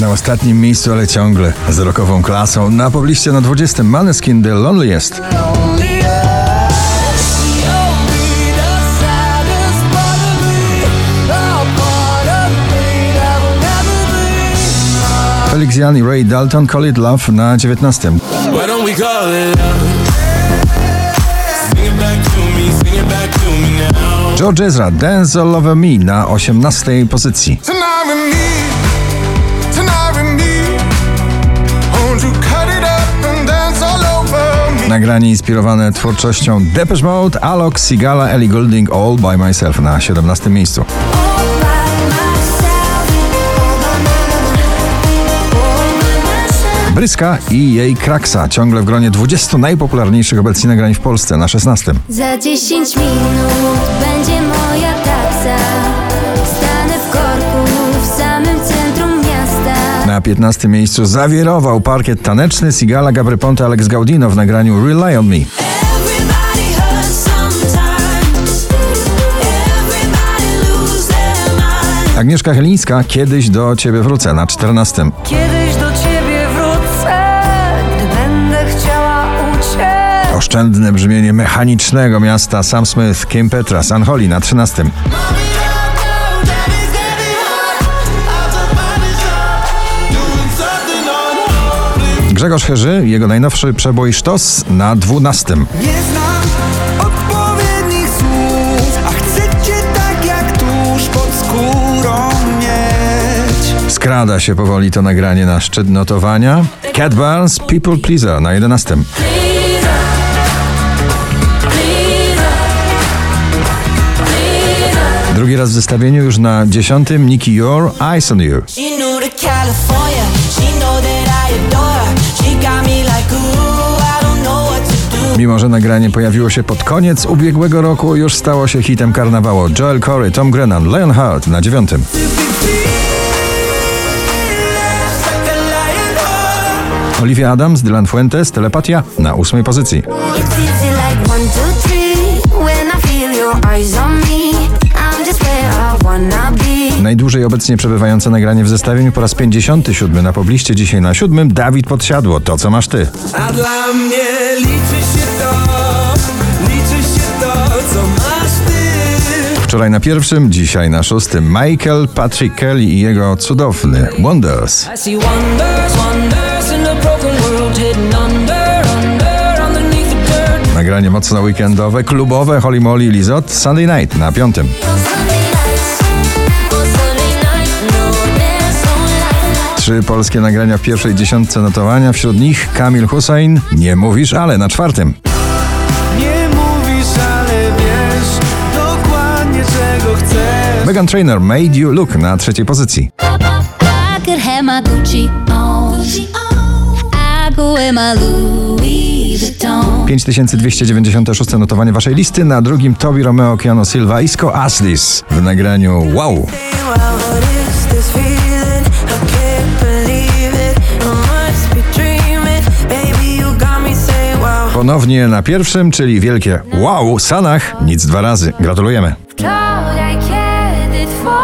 Na ostatnim miejscu, ale ciągle z rokową klasą. Na pobliście na 20 Maneskin The Loneliest. Felix Jan i Ray Dalton Call It Love na 19. Why don't we call it love? Sing it back to me, sing it back to me now. George Ezra Dance All Over Me na 18 pozycji. Nagranie inspirowane twórczością Depeche Mode, Alok, Sigala, Ellie Goulding All By Myself na 17 miejscu. Bryska i jej Kraksa ciągle w gronie 20 najpopularniejszych obecnie nagrań w Polsce na 16. Za 10 minut 15 miejscu zawirował parkiet taneczny Sigala, Gabry Ponte, Alex Gaudino w nagraniu Rely On Me. Agnieszka Chylińska, Kiedyś do Ciebie wrócę na 14. Kiedyś do ciebie wrócę, gdy będę chciała uciec. Oszczędne brzmienie mechanicznego miasta Sam Smith, Kim Petras, Anholi na 13. Grzegorz Herzy, jego najnowszy przebój Sztos na 12. Nie znam odpowiednich słów, a chcecie tak jak tuż pod skórą mieć. Skrada się powoli to nagranie na szczyt notowania. Cat Barnes, People Pleaser na 11. Drugi raz w zestawieniu już na 10. Nicky Your Eyes on You. Mimo, że nagranie pojawiło się pod koniec ubiegłego roku, już stało się hitem karnawału. Joel Corey, Tom Grennan, Lionheart na 9. Olivia Adams, Dylan Fuentes, Telepatia na 8 pozycji. Najdłużej obecnie przebywające nagranie w zestawieniu po raz 57 na pobliście, dzisiaj na 7. Dawid Podsiadło, to co masz ty. A dla mnie liczy się to, liczy się to, co masz ty. Wczoraj na pierwszym, dzisiaj na szóstym. Michael Patrick Kelly i jego cudowny Wonders. I see wonders, wonders in a broken world hidden under, under, underneath the dirt. Nagranie mocno weekendowe, klubowe, Holly Molly Lizot, Sunday Night na piątym. Trzy polskie nagrania w pierwszej dziesiątce notowania, wśród nich Kamil Hussein, Nie mówisz, ale na czwartym. Megan Trainor, Made You Look na trzeciej pozycji. I could have my Gucci on. I go wear my Louis Vuitton. 5296 notowanie waszej listy, na drugim Tobi Romeo, Keanu Silva, Isco Aslis w nagraniu Wow. I. I. Ponownie na pierwszym, czyli wielkie Wow, Sanach, nic dwa razy. Gratulujemy. Wczoraj, it for